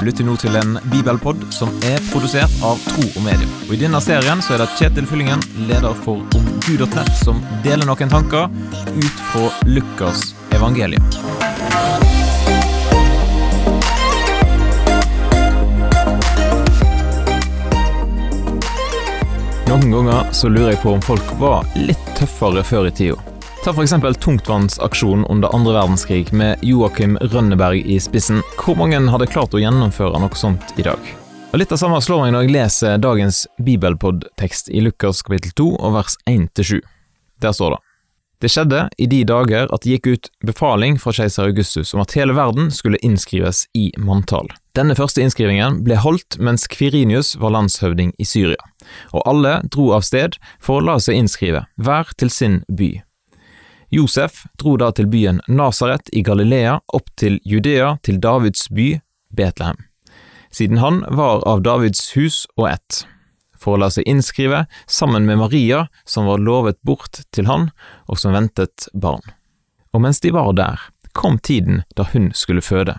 Du lytter nå til en bibelpod som er produsert av Tro og Medium. Og I denne serien så er det Kjetil Fyllingen, leder for omgud.nett, som deler noen tanker ut fra Lukas evangelium. Noen ganger så lurer jeg på om folk var litt tøffere før i tida. Ta f.eks. tungtvannsaksjonen under andre verdenskrig med Joakim Rønneberg i spissen. Hvor mange hadde klart å gjennomføre noe sånt i dag? Og Litt av samme slår meg når jeg leser dagens bibelpod-tekst i Lukas kapittel 2 og vers 1-7. Der står det Det skjedde i de dager at det gikk ut befaling fra keiser Augustus om at hele verden skulle innskrives i manntall. Denne første innskrivingen ble holdt mens Kvirinius var landshøvding i Syria, og alle dro av sted for å la seg innskrive, hver til sin by. Josef dro da til byen Nasaret i Galilea opp til Judea, til Davids by, Betlehem, siden han var av Davids hus og ett, for å la seg innskrive sammen med Maria, som var lovet bort til han, og som ventet barn. Og mens de var der, kom tiden da hun skulle føde.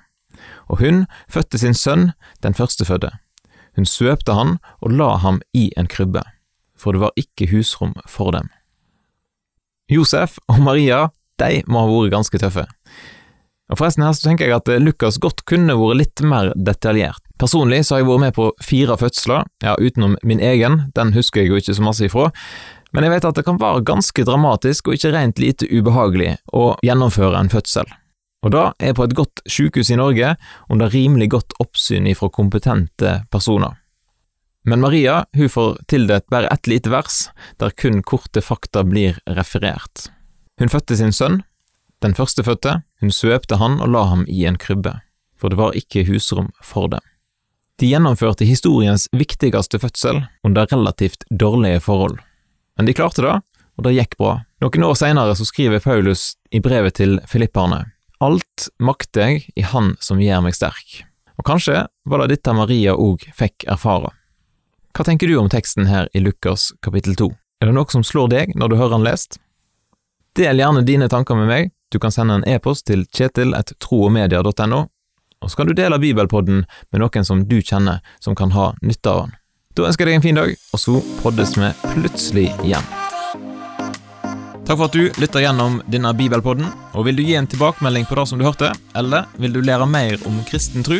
Og hun fødte sin sønn, den førstefødte. Hun svøpte han og la ham i en krybbe, for det var ikke husrom for dem. Josef og Maria de må ha vært ganske tøffe. Og Forresten her så tenker jeg at Lukas godt kunne vært litt mer detaljert. Personlig så har jeg vært med på fire fødsler, ja utenom min egen, den husker jeg jo ikke så masse ifra, men jeg vet at det kan være ganske dramatisk og ikke rent lite ubehagelig å gjennomføre en fødsel. Og da er jeg på et godt sykehus i Norge, under rimelig godt oppsyn ifra kompetente personer. Men Maria hun får tildelt bare ett lite vers, der kun korte fakta blir referert. Hun fødte sin sønn, den førstefødte, hun svøpte han og la ham i en krybbe, for det var ikke husrom for dem. De gjennomførte historiens viktigste fødsel under relativt dårlige forhold. Men de klarte det, og det gikk bra. Noen år senere så skriver Paulus i brevet til filipperne Alt makter jeg i Han som gjør meg sterk. Og kanskje var det dette Maria òg fikk erfare. Hva tenker du om teksten her i Lukas kapittel 2? Er det noe som slår deg når du hører den lest? Del gjerne dine tanker med meg, du kan sende en e-post til kjetil.troogmedia.no, og så kan du dele bibelpodden med noen som du kjenner som kan ha nytte av den. Da ønsker jeg deg en fin dag, og så poddes vi plutselig igjen. Takk for at du lytter gjennom denne bibelpodden, og vil du gi en tilbakemelding på det som du hørte, eller vil du lære mer om kristen tro,